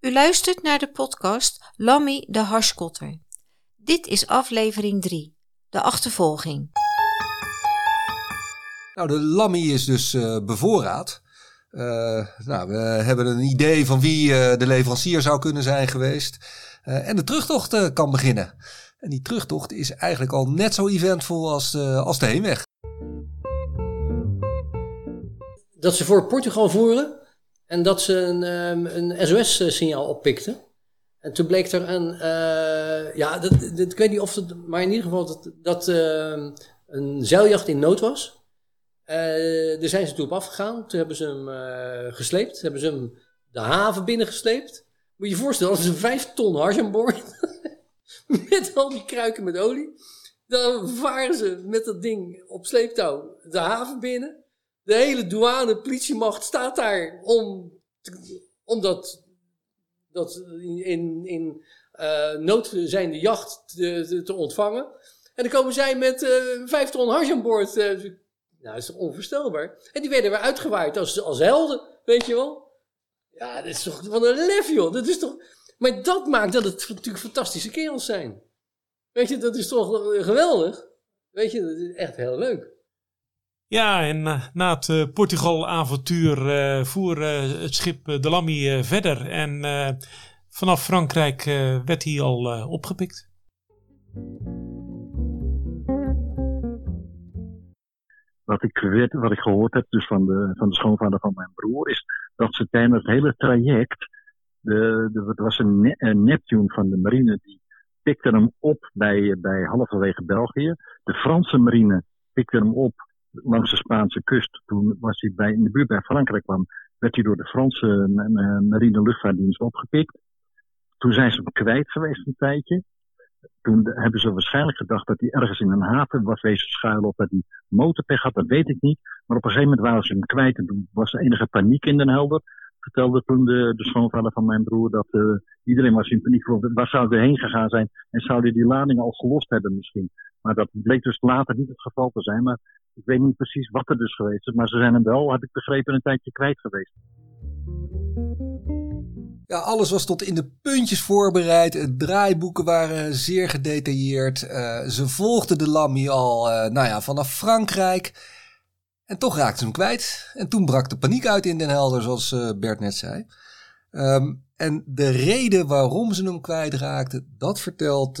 U luistert naar de podcast Lammy de Harskotter. Dit is aflevering 3, de achtervolging. Nou, de Lammy is dus uh, bevoorraad. Uh, nou, we hebben een idee van wie uh, de leverancier zou kunnen zijn geweest. en de terugtocht kan beginnen. En die terugtocht is eigenlijk al net zo eventvol als de, als de heenweg. Dat ze voor Portugal voeren en dat ze een, um, een SOS-signaal oppikten. En toen bleek er een, uh, ja, dat, ik weet niet of het, maar in ieder geval dat, dat uh, een zeiljacht in nood was. Uh, daar zijn ze toen op afgegaan. Toen hebben ze hem gesleept. Hebben ze hem de haven binnengesleept. Moet je je voorstellen, als er vijf ton hars met al die kruiken met olie. Dan varen ze met dat ding op sleeptouw de haven binnen. De hele douane, politiemacht staat daar om, om dat, dat in, in uh, nood zijnde jacht te, te, ontvangen. En dan komen zij met uh, vijf ton hars aan boord. Uh, nou, dat is toch onvoorstelbaar. En die werden weer uitgewaaid als, als helden, weet je wel. Ja, dat is toch van een lef, joh. Dat is toch... Maar dat maakt dat het natuurlijk fantastische kerels zijn. Weet je, dat is toch geweldig. Weet je, dat is echt heel leuk. Ja, en uh, na het uh, Portugal-avontuur uh, voer het schip de Lamy verder. En vanaf Frankrijk werd hij al opgepikt. Wat ik, weet, wat ik gehoord heb dus van, de, van de schoonvader van mijn broer, is dat ze tijdens het hele traject de, het was een, een Neptune van de marine, die pikte hem op bij, bij halverwege België. De Franse marine pikte hem op langs de Spaanse kust. Toen was hij bij, in de buurt bij Frankrijk kwam, werd hij door de Franse marine luchtvaartdienst opgepikt. Toen zijn ze hem kwijt geweest een tijdje. Toen hebben ze waarschijnlijk gedacht dat hij ergens in een haven was wezen schuilen of dat hij motorpech had, dat weet ik niet. Maar op een gegeven moment waren ze hem kwijt en toen was er enige paniek in Den Helder vertelde toen de, de schoonvader van mijn broer dat uh, iedereen was in paniek. Waar zou hij heen gegaan zijn? En zou hij die lading al gelost hebben misschien? Maar dat bleek dus later niet het geval te zijn. Maar ik weet niet precies wat er dus geweest is. Maar ze zijn hem wel, heb ik begrepen, een tijdje kwijt geweest. Ja, alles was tot in de puntjes voorbereid. De draaiboeken waren zeer gedetailleerd. Uh, ze volgden de Lammy al uh, nou ja, vanaf Frankrijk. En toch raakten ze hem kwijt. En toen brak de paniek uit in Den Helder, zoals uh, Bert net zei. Um, en de reden waarom ze hem kwijtraakten, dat vertelt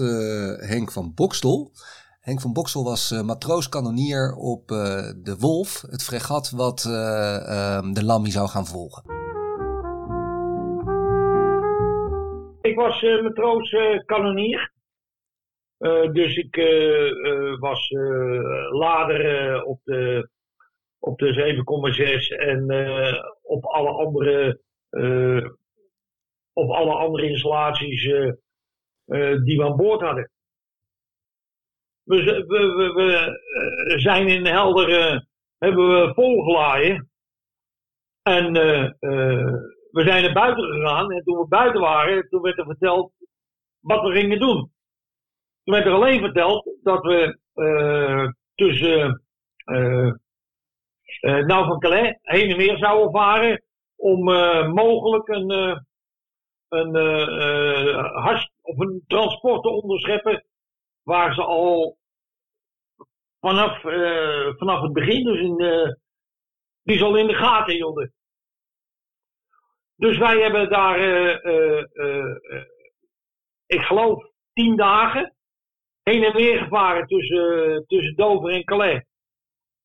Henk van Bokstel. Henk van Bokstel was uh, matroos-kanonier op de Wolf, het fregat wat ehm, de Lammy zou gaan volgen. Ik was matroos-kanonier. dus ik was lader op de op de 7,6 en op alle andere, op alle andere installaties die we aan boord hadden. We, we, we zijn in Helder, hebben we volgelaaien. En we zijn naar buiten gegaan. En toen we buiten waren, toen werd er verteld wat we gingen doen. Toen werd er alleen verteld dat we tussen uh, nou van Calais heen en weer zouden varen om mogelijk een, een, of een transport te onderscheppen waar ze al vanaf, vanaf het begin, dus in, die ze al in de gaten hielden. Dus wij hebben daar, ik geloof, tien dagen heen en weer gevaren tussen, tussen Dover en Calais.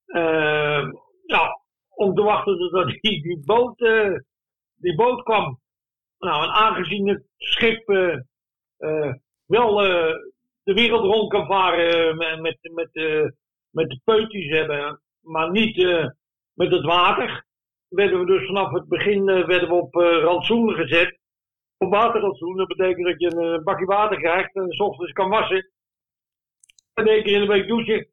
Uh, ja, om te wachten tot die, die, boot, uh, die boot kwam. Nou, en aangezien het schip uh, uh, wel de wereld rond kan varen met, met, met, met de peutjes hebben, maar niet met het water, werden we dus vanaf het begin werden we op rantsoen gezet. Op waterrantsoen, dat betekent dat je een bakje water krijgt en s ochtends kan wassen. En één keer in de week douchen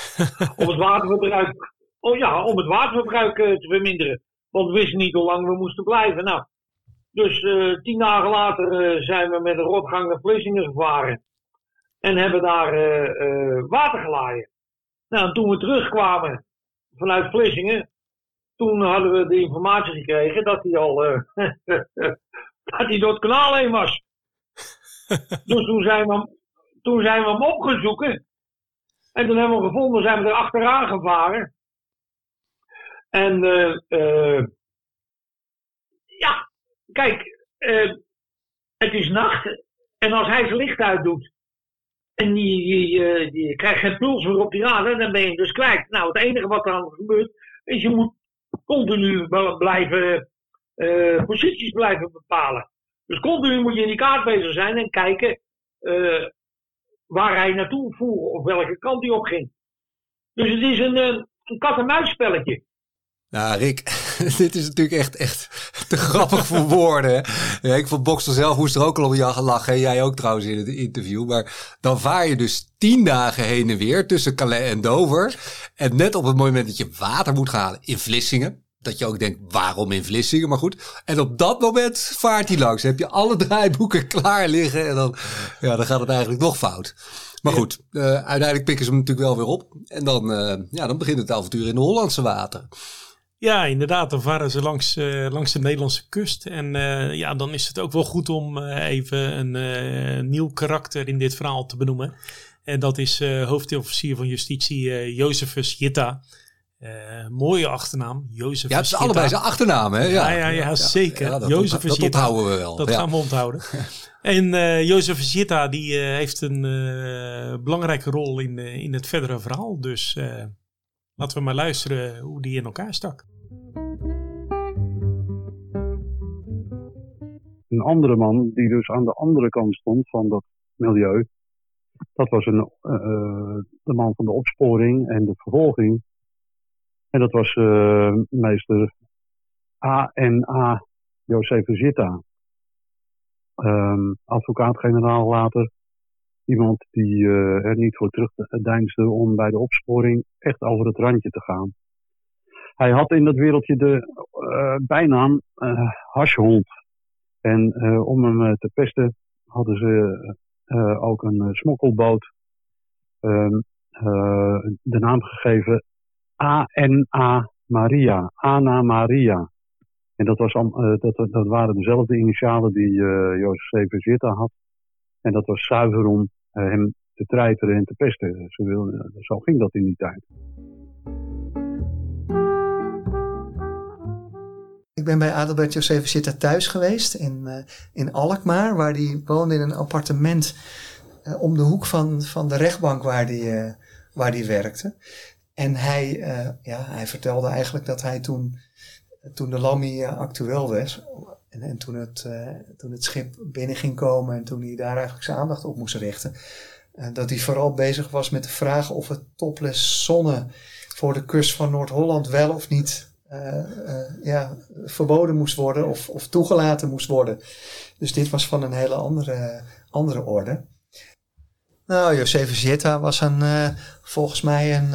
om het waterverbruik, oh ja, om het waterverbruik te verminderen. Want we wisten niet hoe lang we moesten blijven. Nou, dus uh, tien dagen later uh, zijn we met een rotgang naar Vlissingen gevaren. En hebben daar water gelaaien. Nou, toen we terugkwamen vanuit Vlissingen, toen hadden we de informatie gekregen dat hij al eh, dat hij door het kanaal heen was. dus toen zijn, we, hem- toen zijn we hem op gaan zoeken. En toen hebben we hem gevonden, zijn we er achteraan gevaren. En eh, eh, ja, kijk, eh, het is nacht. En als hij zijn licht uitdoet en die, eh, die krijgt geen puls op die radar, dan ben je dus kwijt. Nou, het enige wat dan gebeurt, is je moet continu blijven, eh, posities blijven bepalen. Dus continu moet je in die kaart bezig zijn en kijken eh, waar hij naartoe voer of welke kant hij op ging. Dus het is een, een kat-en-muisspelletje. Nou, Rick, dit is natuurlijk echt, echt te grappig voor woorden. Ja, ik vond Boxer zelf moest er ook al om je lachen. En jij ook trouwens in het interview. Maar dan vaar je dus tien dagen heen en weer tussen Calais en Dover. En net op het moment dat je water moet halen in Vlissingen. Dat je ook denkt, waarom in Vlissingen? Maar goed. En op dat moment vaart hij langs. Dan heb je alle draaiboeken klaar liggen. En dan, ja, dan gaat het eigenlijk nog fout. Maar goed, eh, uiteindelijk pikken ze hem natuurlijk wel weer op. En dan, eh, ja, dan begint het avontuur in de Hollandse water. Ja, inderdaad. Dan varen ze langs, eh, langs de Nederlandse kust. En eh, ja, dan is het ook wel goed om eh, even een nieuw karakter in dit verhaal te benoemen. En dat is hoofdofficier van justitie Josephus Jitta. Mooie achternaam, Josephus Ja, het is Jitta. allebei zijn achternaam, hè? Ja, ja, ja, zeker. dat, Jozef dat, onthouden we wel. Dat gaan we onthouden. en Jozef Jitta die heeft een belangrijke rol in, in het verdere verhaal. Dus laten we maar luisteren hoe die in elkaar stak. een andere man die dus aan de andere kant stond van dat milieu. Dat was een, eh, eh, de man van de opsporing en de vervolging. En dat was eh, meester A.N.A. Josephus Zitta. Ehm, advocaat-generaal later. Iemand die eh, er niet voor terugdeinsde om bij de opsporing echt over het randje te gaan. Hij had in dat wereldje de eh, bijnaam eh hashhond. En om hem te pesten hadden ze ook een smokkelboot ehm, eh, de naam gegeven A.N.A. Maria. Ana Maria. En dat, was, eh, dat, dat waren dezelfde initialen die eh Jozef Zitta had. En dat was zuiver om hem te treiteren en te pesten. Ze wilden, zo ging dat in die tijd. Ik ben bij Adelbert Joseph Zitta thuis geweest in, eh, in Alkmaar, waar hij woonde in een appartement eh, om de hoek van, van de rechtbank waar hij, eh, waar hij werkte. En hij, eh, ja, hij vertelde eigenlijk dat hij toen, toen de Lammy eh, actueel was, en, en toen, het, eh, toen het schip binnen ging komen en toen hij daar eigenlijk zijn aandacht op moest richten, eh, dat hij vooral bezig was met de vraag of het topless zonne voor de kust van Noord-Holland wel of niet eh, ja, verboden moest worden of, of toegelaten moest worden. Dus dit was van een hele andere, andere orde. Nou, Josef Zieta was een, volgens mij een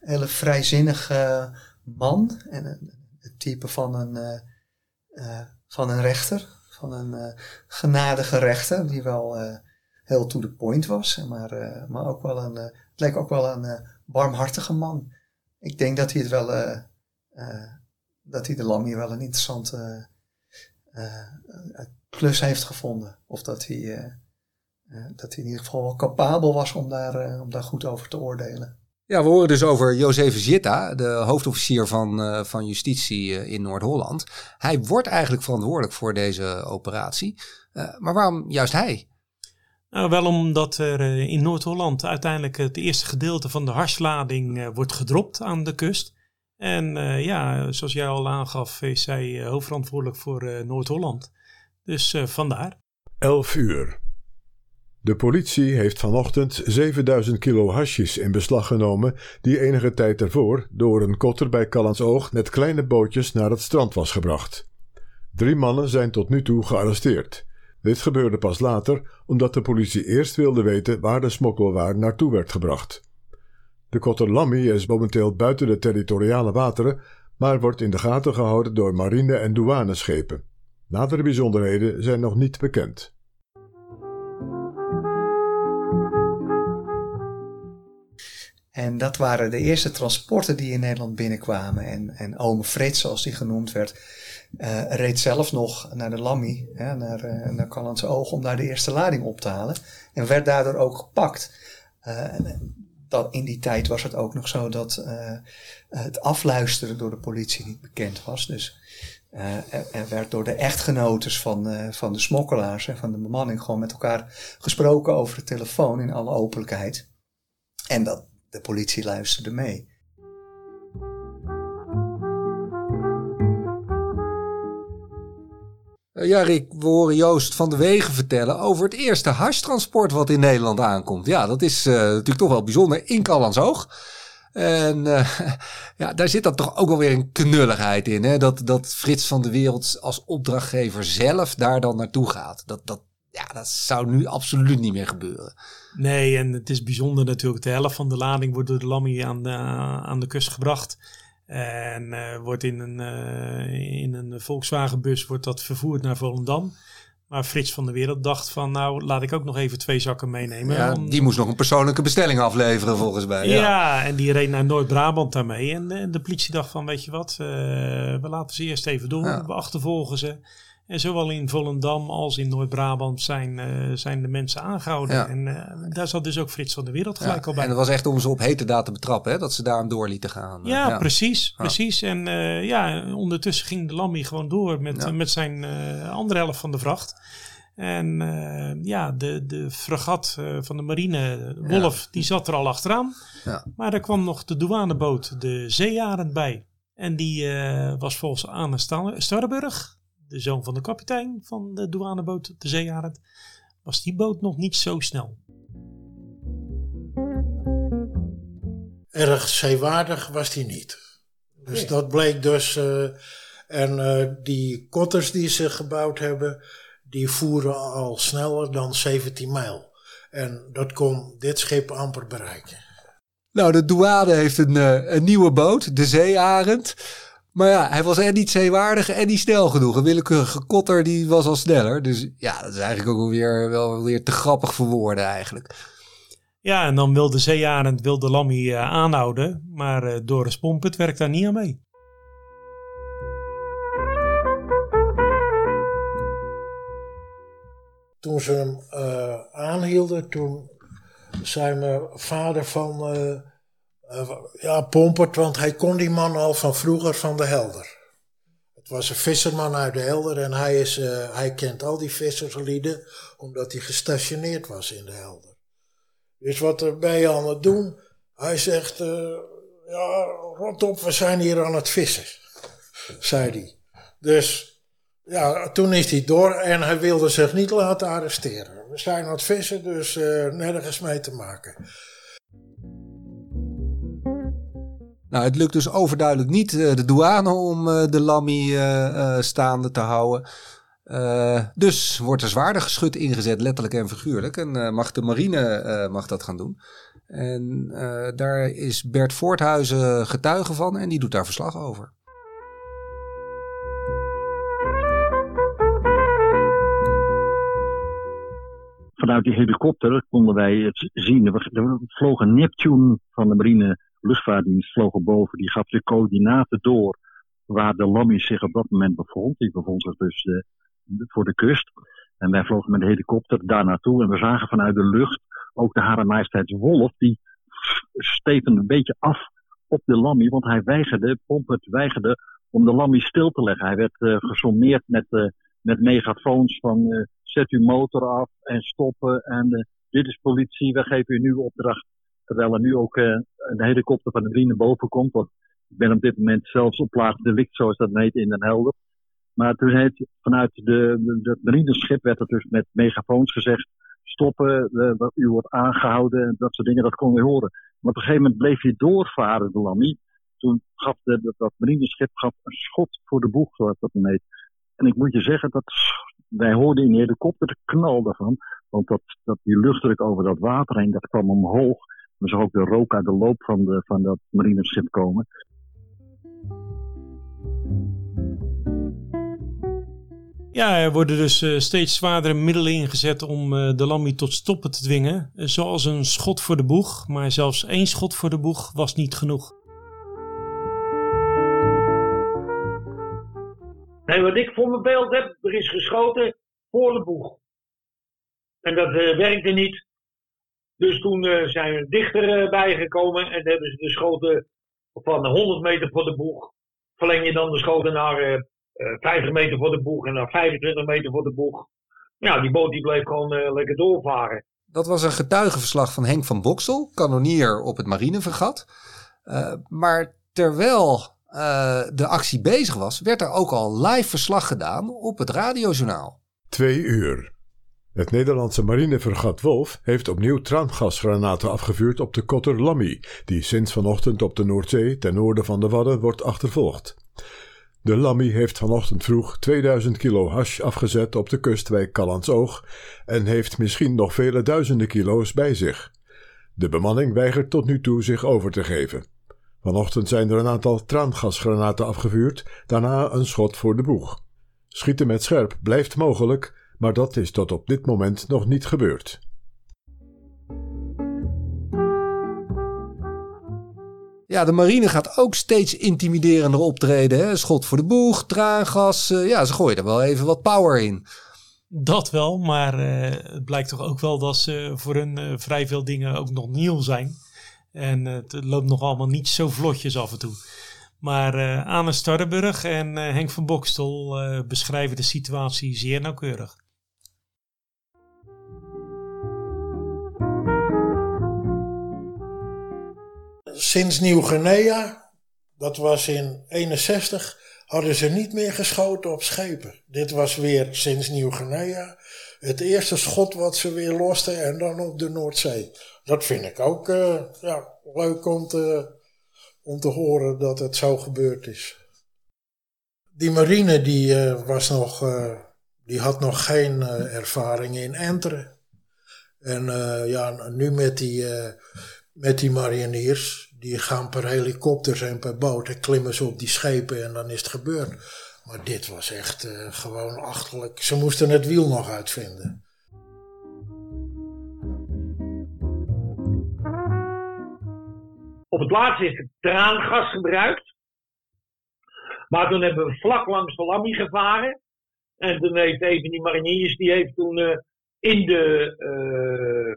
hele vrijzinnige man. En een, type van een, van een rechter. Van een eh, genadige rechter, die wel eh, heel to the point was. Maar, eh, maar ook wel een, het leek ook wel een barmhartige man. Ik denk dat hij het wel, dat hij de Lammy wel een interessante klus heeft gevonden. Of dat hij, dat hij in ieder geval wel capabel was om daar, om daar goed over te oordelen. Ja, we horen dus over Jozef Zitta, de hoofdofficier van, eh, van justitie eh, in Noord-Holland. Hij wordt eigenlijk verantwoordelijk voor deze operatie. Eh, maar waarom juist hij? Nou, wel omdat er eh, in Noord-Holland uiteindelijk het eerste gedeelte van de harslading eh, wordt gedropt aan de kust. En eh, ja, zoals jij al aangaf, is hij eh, hoofdverantwoordelijk voor eh, Noord-Holland. Dus eh, vandaar. 11 uur. De politie heeft vanochtend 7000 kilo hasjes in beslag genomen die enige tijd ervoor door een kotter bij Callandsoog met kleine bootjes naar het strand was gebracht. Drie mannen zijn tot nu toe gearresteerd. Dit gebeurde pas later omdat de politie eerst wilde weten waar de smokkelwaar naartoe werd gebracht. De kotter Lammy is momenteel buiten de territoriale wateren, maar wordt in de gaten gehouden door marine- en douaneschepen. Nadere bijzonderheden zijn nog niet bekend. En dat waren de eerste transporten die in Nederland binnenkwamen. En, en ome Frits, zoals die genoemd werd, uh, reed zelf nog naar de Lammy, naar, uh, naar Callandse Oog, om daar de eerste lading op te halen. En werd daardoor ook gepakt. Dat, in die tijd was het ook nog zo dat het afluisteren door de politie niet bekend was. Dus er, er, werd door de echtgenotes van, van de smokkelaars en van de bemanning gewoon met elkaar gesproken over de telefoon in alle openlijkheid. En dat, de politie luisterde mee. Eh, ja, Rick, we horen Joost van de Wegen vertellen over het eerste hashtransport wat in Nederland aankomt. Ja, dat is uh, natuurlijk toch wel bijzonder in Callandsoog. En uh, ja, daar zit dan toch ook wel weer een knulligheid in. Hè? Dat, dat Frits van de Wereld als opdrachtgever zelf daar dan naartoe gaat. Dat, dat, ja, dat zou nu absoluut niet meer gebeuren. Nee, en het is bijzonder natuurlijk. De helft van de lading wordt door de Lammy aan de, aan de kust gebracht. En uh, wordt in een, uh, in een Volkswagenbus wordt dat vervoerd naar Volendam. Maar Frits van der Wereld dacht van nou laat ik ook nog even twee zakken meenemen. Ja, die moest nog een persoonlijke bestelling afleveren volgens mij. Ja, ja en die reed naar Noord-Brabant daarmee. En, en, de politie dacht van weet je wat, uh, we laten ze eerst even doen. Ja. We achtervolgen ze. En zowel in Volendam als in Noord-Brabant zijn, uh, zijn de mensen aangehouden. Ja. En uh, daar zat dus ook Frits van de Wereld gelijk ja. al bij. En dat was echt om ze op hete daad te betrappen, hè? dat ze daar door lieten gaan. Ja, ja. precies. precies. En uh, ja, ondertussen ging de Lammy gewoon door met, met zijn andere helft van de vracht. En ja, de, de fregat van de marine, Wolf, die zat er al achteraan. Maar er kwam nog de douaneboot, de Zeearend, bij. En die was volgens Anne Starrenburg de zoon van de kapitein van de douaneboot, de Zeearend, was die boot nog niet zo snel. Erg zeewaardig was die niet. Dus nee. dat bleek dus. Uh, en uh, die kotters die ze gebouwd hebben, die voeren al sneller dan 17 mijl. En dat kon dit schip amper bereiken. Nou, de douane heeft een, uh, een nieuwe boot, de Zeearend. Maar ja, hij was en niet zeewaardig en niet snel genoeg. Een willekeurige kotter die was al sneller. Dus ja, dat is eigenlijk ook wel weer, wel weer te grappig voor woorden eigenlijk. Ja, en dan wilde Zeearend wilde Lammy uh, aanhouden. Maar uh, Doris Pompet werkt daar niet aan mee. Toen ze hem uh, aanhielden, toen zei mijn vader van uh, ja, Pompert, want hij kon die man al van vroeger van de Helder. Het was een visserman uit de Helder en hij, is, uh, hij kent al die visserslieden omdat hij gestationeerd was in de Helder. Dus wat ben je aan het doen? Hij zegt, uh, ja, rot op, we zijn hier aan het vissen, zei hij. Dus ja, toen is hij door en hij wilde zich niet laten arresteren. We zijn aan het vissen, dus nergens mee te maken. Nou, het lukt dus overduidelijk niet uh, de douane om uh, de Lammy uh, staande te houden. dus wordt er zwaarder geschut ingezet, letterlijk en figuurlijk. En mag de marine mag dat gaan doen. En daar is Bert Voorthuizen getuige van en die doet daar verslag over. Vanuit die helikopter konden wij het zien. Er vloog een Neptune van de marine luchtvaartdienst vlogen boven. Die gaf de coördinaten door waar de Lammy zich op dat moment bevond. Die bevond zich dus uh, voor de kust. En wij vlogen met de helikopter daar naartoe. En we zagen vanuit de lucht ook de Hare Majesteits Wolf. Die steven een beetje af op de Lammy. Want hij weigerde, Pompert weigerde om de Lammy stil te leggen. Hij werd uh, gesommeerd met, uh, met megafoons van zet uw motor af en stoppen. En dit is politie, we geven u nu opdracht Terwijl er nu ook uh, een helikopter van de marine boven komt. Want ik ben op dit moment zelfs op plaats delict, zoals dat heet, in Den Helder. Maar toen heeft vanuit de, het marineschip werd er dus met megafoons gezegd: stoppen, uh, u wordt aangehouden en dat soort dingen, dat kon je horen. Maar op een gegeven moment bleef hij doorvaren, de Lammy. Toen gaf dat, dat marineschip gaf een schot voor de boeg, zoals dat heet. En ik moet je zeggen, dat, wij hoorden in de helikopter de knal daarvan. Want dat, dat die luchtdruk over dat water heen, dat kwam omhoog. We zag ook de rook uit de loop van, de, van dat marineschip komen. Ja, er worden dus uh, steeds zwaardere middelen ingezet om uh, de Lammy tot stoppen te dwingen. Uh, zoals een schot voor de boeg, maar zelfs één schot voor de boeg was niet genoeg. Nee, wat ik voor mijn beeld heb, er is geschoten voor de boeg. En dat werkte niet. Dus toen zijn we dichter bijgekomen en hebben ze de schoten van 100 meter voor de boeg. Verleng je dan de schoten naar 50 meter voor de boeg en naar 25 meter voor de boeg. Ja, die boot die bleef gewoon uh, lekker doorvaren. Dat was een getuigenverslag van Henk van Boksel, kanonier op het marinevergat. Uh, maar terwijl uh, de actie bezig was, werd er ook al live verslag gedaan op het radiojournaal. Twee uur. Het Nederlandse marinevergat Wolf heeft opnieuw traangasgranaten afgevuurd op de kotter Lammy, die sinds vanochtend op de Noordzee ten noorden van de Wadden wordt achtervolgd. De Lammy heeft vanochtend vroeg 2000 kilo hash afgezet op de kust bij Callandsoog en heeft misschien nog vele duizenden kilo's bij zich. De bemanning weigert tot nu toe zich over te geven. Vanochtend zijn er een aantal traangasgranaten afgevuurd, daarna een schot voor de boeg. Schieten met scherp blijft mogelijk, maar dat is tot op dit moment nog niet gebeurd. Ja, de marine gaat ook steeds intimiderender optreden. Hè? Schot voor de boeg, traangas. Uh, ja, ze gooien er wel even wat power in. Dat wel, maar uh, het blijkt toch ook wel dat ze voor hun uh, vrij veel dingen ook nog nieuw zijn. En het loopt nog allemaal niet zo vlotjes af en toe. Maar Anne Starrenburg en Henk van Bokstel beschrijven de situatie zeer nauwkeurig. Sinds Nieuw-Guinea, dat was in 61, hadden ze niet meer geschoten op schepen. Dit was weer sinds Nieuw-Guinea het eerste schot wat ze weer losten en dan op de Noordzee. Dat vind ik ook uh, ja, leuk om te, om te horen dat het zo gebeurd is. Die marine die, uh, was nog, uh, die had nog geen ervaring in enteren. En ja, nu met die, met die mariniers, die gaan per helikopters en per boot en klimmen ze op die schepen en dan is het gebeurd. Maar dit was echt uh, gewoon achterlijk. Ze moesten het wiel nog uitvinden. Op het laatst is het traangas gebruikt. Maar toen hebben we vlak langs de Lammy gevaren. En toen heeft een van die mariniers, die heeft toen uh, in de, uh,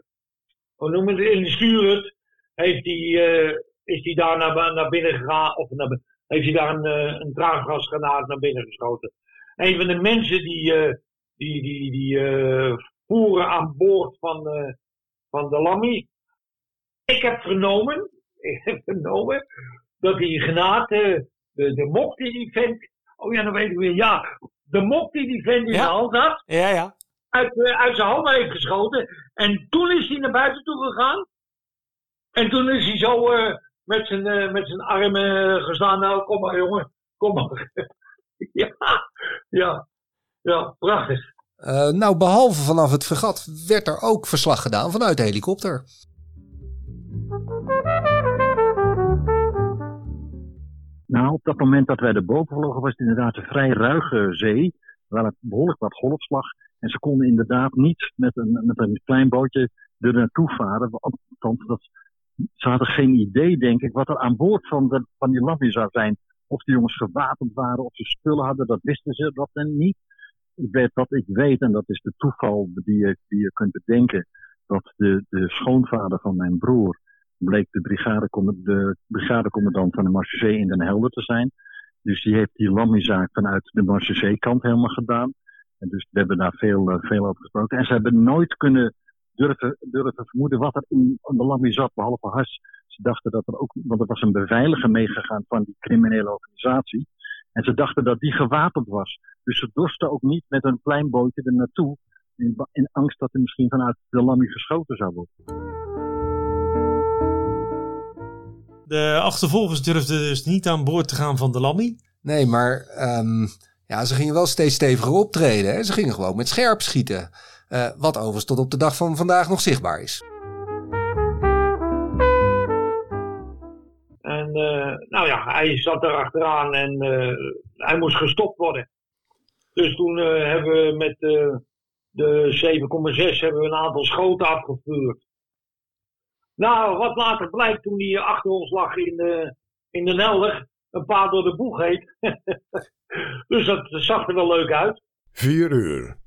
hoe noemen het, in de stuurhut, heeft hij is hij daar naar, naar binnen gegaan, of naar, heeft hij daar een, eh, een traangasgranaat naar binnen geschoten. Een van de mensen die, uh, die, die, die uh, voeren aan boord van, uh, van de Lammy. Ik heb vernomen, ik heb vernomen dat die granaat, de, de mok die die vent, oh ja, dan weet ik weer, ja, de mok die die vent in ja. zijn hand had, ja, ja. Uit, uit zijn hand heeft geschoten. En toen is hij naar buiten toe gegaan. En toen is hij zo met zijn, uh, met zijn armen gestaan. Nou, kom maar jongen, kom maar. ja, ja, ja, prachtig. Uh, nou, behalve vanaf het vergat werd er ook verslag gedaan vanuit de helikopter. Nou, op dat moment dat wij erboven vlogen was het inderdaad een vrij ruige zee. Wel het behoorlijk wat golfslag. En ze konden inderdaad niet met een, met een klein bootje er naartoe varen. Althans, dat ze hadden geen idee, denk ik, wat er aan boord van, de, van die Lammy zou zijn. Of de jongens gewapend waren, of ze spullen hadden, dat wisten ze dat dan niet. Ik weet wat ik weet, en dat is de toeval die je, die je kunt bedenken, dat de, de schoonvader van mijn broer bleek de, brigadecommandant, de van de Marseillais in Den Helder te zijn. Dus die heeft die Lammy-zaak vanuit de Marseillais-kant helemaal gedaan. En dus we hebben daar veel, uh, veel over gesproken. En ze hebben nooit kunnen durven, durven vermoeden wat er in de Lammy zat, behalve has. Ze dachten dat er ook, want er was een beveiliger meegegaan van die criminele organisatie. En ze dachten dat die gewapend was. Dus ze dorsten ook niet met een klein bootje er naartoe. In, in angst dat er misschien vanuit de Lammy geschoten zou worden. De achtervolgers durfden dus niet aan boord te gaan van de Lammy. Nee, maar um, ja, ze gingen wel steeds steviger optreden. Hè? Ze gingen gewoon met scherp schieten. Uh, wat overigens tot op de dag van vandaag nog zichtbaar is. En uh, nou ja, hij zat er achteraan en uh, hij moest gestopt worden. Dus toen eh, hebben we met eh, de 7,6 hebben we een aantal schoten afgevuurd. Nou, wat later blijkt toen die achter ons lag in de, in de Nelder, een paar door de boeg heet. dus dat zag er wel leuk uit. Vier uur.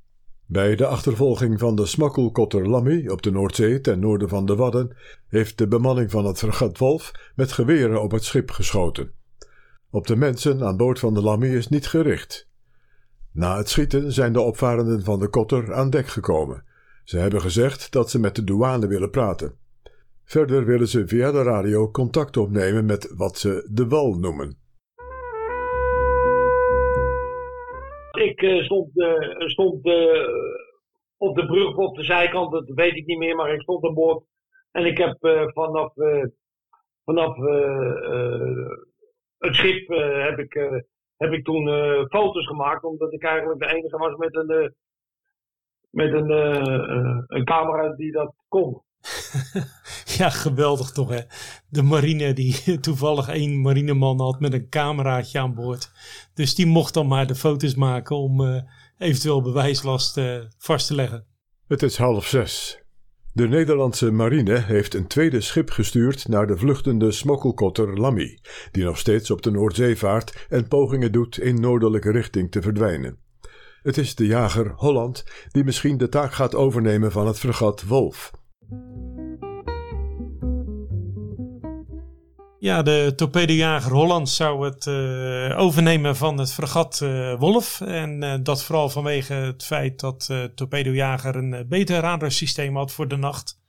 Bij de achtervolging van de smokkelkotter Lammy op de Noordzee ten noorden van de Wadden heeft de bemanning van het fregat Wolf met geweren op het schip geschoten. Op de mensen aan boord van de Lammy is niet gericht. Na het schieten zijn de opvarenden van de kotter aan dek gekomen. Ze hebben gezegd dat ze met de douane willen praten. Verder willen ze via de radio contact opnemen met wat ze de wal noemen. Ik uh, stond, uh, stond uh, op de brug op de zijkant, dat weet ik niet meer, maar ik stond aan boord. En ik heb vanaf, vanaf het schip heb ik, heb ik toen foto's gemaakt, omdat ik eigenlijk de enige was met een, met een, een camera die dat kon. ja, geweldig toch hè. De marine die toevallig één marineman had met een cameraatje aan boord. Dus die mocht dan maar de foto's maken om uh, eventueel bewijslast uh, vast te leggen. Het is half zes. De Nederlandse marine heeft een tweede schip gestuurd naar de vluchtende smokkelkotter Lammy, die nog steeds op de Noordzee vaart en pogingen doet in noordelijke richting te verdwijnen. Het is de jager Holland die misschien de taak gaat overnemen van het fregat Wolf. Ja, de torpedojager Holland zou het uh, overnemen van het fregat uh, Wolf. En uh, dat vooral vanwege het feit dat torpedojager een beter radarsysteem had voor de nacht.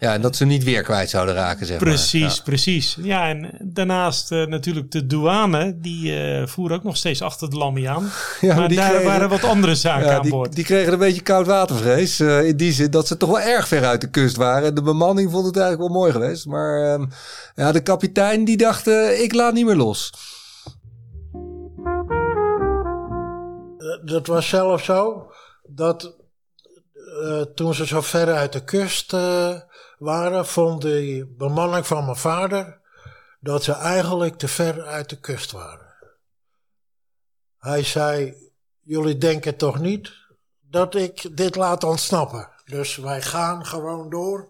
Ja, en dat ze niet weer kwijt zouden raken, zeg precies, maar. Ja. Precies, Ja, en daarnaast uh, natuurlijk de douane, die uh, voeren ook nog steeds achter de Lammy aan. Ja, maar daar kregen, waren wat andere zaken ja, aan die, boord. Die kregen een beetje koud watervrees. Uh, in die zin dat ze toch wel erg ver uit de kust waren. De bemanning vond het eigenlijk wel mooi geweest. Maar um, ja, de kapitein die dacht, ik laat niet meer los. Dat was zelfs zo dat toen ze zo ver uit de kust waren, vond de bemanning van mijn vader dat ze eigenlijk te ver uit de kust waren. Hij zei: Jullie denken toch niet dat ik dit laat ontsnappen? Dus wij gaan gewoon door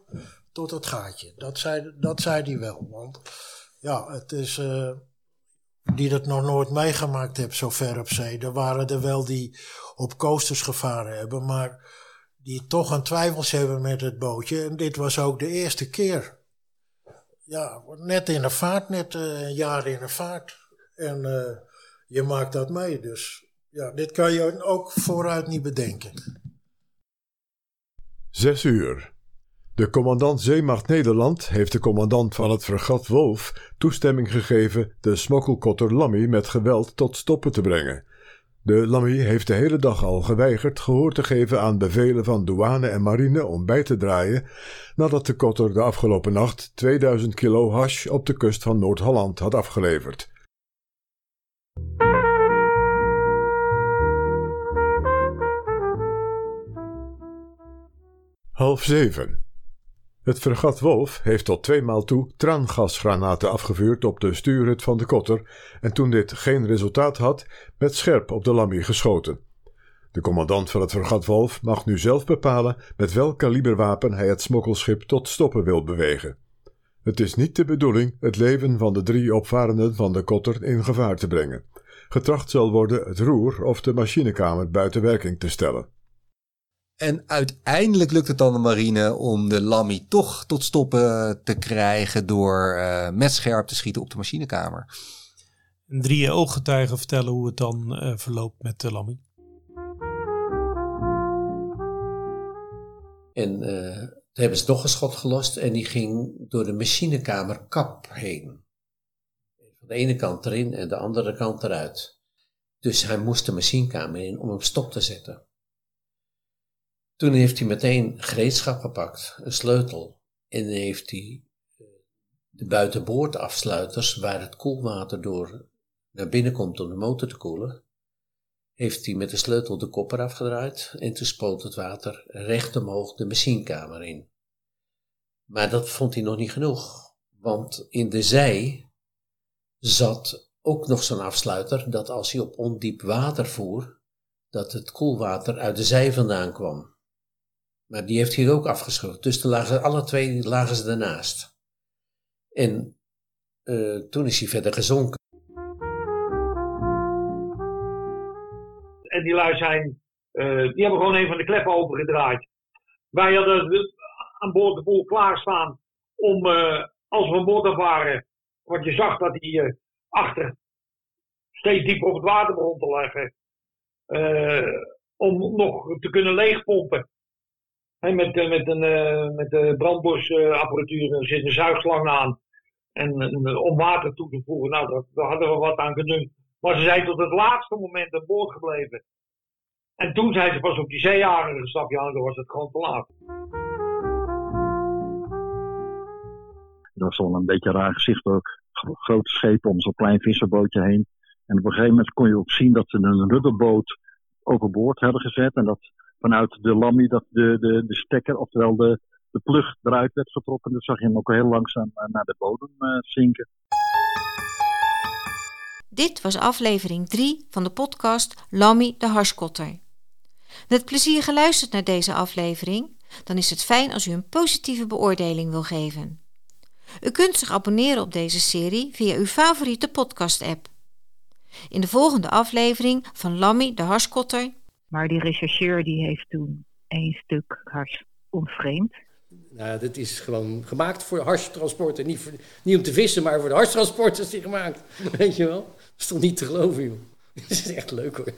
tot het gaatje. Dat zei, dat zei hij wel. Want ja, het is. Uh, die dat nog nooit meegemaakt hebben zo ver op zee. Er waren er wel die op coasters gevaren hebben, maar die toch een twijfels hebben met het bootje. En dit was ook de eerste keer. Ja, net in de vaart, net uh, een jaar in de vaart. En uh, je maakt dat mee. Dus ja, dit kan je ook vooruit niet bedenken. Zes uur. De commandant Zeemacht Nederland heeft de commandant van het fregat Wolf toestemming gegeven de smokkelkotter Lammy met geweld tot stoppen te brengen. De Lammy heeft de hele dag al geweigerd gehoor te geven aan bevelen van douane en marine om bij te draaien, nadat de kotter de afgelopen nacht 2000 kilo hash op de kust van Noord-Holland had afgeleverd. Half zeven. Het fregat Wolf heeft tot tweemaal toe traangasgranaten afgevuurd op de stuurhut van de kotter en toen dit geen resultaat had, met scherp op de Lammy geschoten. De commandant van het fregat Wolf mag nu zelf bepalen met welk kaliberwapen hij het smokkelschip tot stoppen wil bewegen. Het is niet de bedoeling het leven van de drie opvarenden van de kotter in gevaar te brengen. Getracht zal worden het roer of de machinekamer buiten werking te stellen. En uiteindelijk lukt het dan de marine om de Lammy toch tot stoppen te krijgen door uh, met scherp te schieten op de machinekamer. Drie ooggetuigen vertellen hoe het dan uh, verloopt met de Lammy. En uh, toen hebben ze nog een schot gelost en die ging door de machinekamer kap heen. Van de ene kant erin en de andere kant eruit. Dus hij moest de machinekamer in om hem stop te zetten. Toen heeft hij meteen gereedschap gepakt, een sleutel. En heeft hij de buitenboordafsluiters, waar het koelwater door naar binnen komt om de motor te koelen, heeft hij met de sleutel de kopper afgedraaid en toen spoot het water recht omhoog de machinekamer in. Maar dat vond hij nog niet genoeg, want in de zij zat ook nog zo'n afsluiter dat als hij op ondiep water voer, dat het koelwater uit de zee vandaan kwam. Maar die heeft hij ook afgeschud. Dus toen lagen, alle twee lagen ze ernaast. En uh, toen is hij verder gezonken. En die lui zijn, uh, die hebben gewoon een van de kleppen opengedraaid. Wij hadden aan boord de boel klaarstaan om, uh, als we aan boord waren, want je zag dat hij achter steeds dieper op het water begon te leggen, om nog te kunnen leegpompen. Met, met, een, met de brandbosapparatuur zit een zuigslang aan. En, om water toe te voegen, nou, dat, daar hadden we wat aan kunnen. Maar ze zijn tot het laatste moment aan boord gebleven. En toen zijn ze pas op die zeeharingen gestapt, ja, dan was het gewoon te laat. Dat was wel een beetje raar gezicht ook. Grote schepen om zo'n klein visserbootje heen. En op een gegeven moment kon je ook zien dat ze een rudderboot overboord hadden gezet. En dat vanuit de lammy dat de, de, de stekker, oftewel de, de plug eruit werd getrokken. Dan zag je hem ook heel langzaam eh, naar de bodem uh, zinken. Dit was aflevering 3 van de podcast Lammy de Harskotter. Met plezier geluisterd naar deze aflevering, dan is het fijn als u een positieve beoordeling wil geven. U kunt zich abonneren op deze serie via uw favoriete podcast-app. In de volgende aflevering van Lammy de Harskotter. Maar die rechercheur die heeft toen één stuk hars ontvreemd. Nou, dit is gewoon gemaakt voor harstransporten. Niet, voor, niet om te vissen, maar voor de harstransport is die gemaakt. Weet je wel? Dat is niet te geloven, joh. Dat is echt leuk hoor.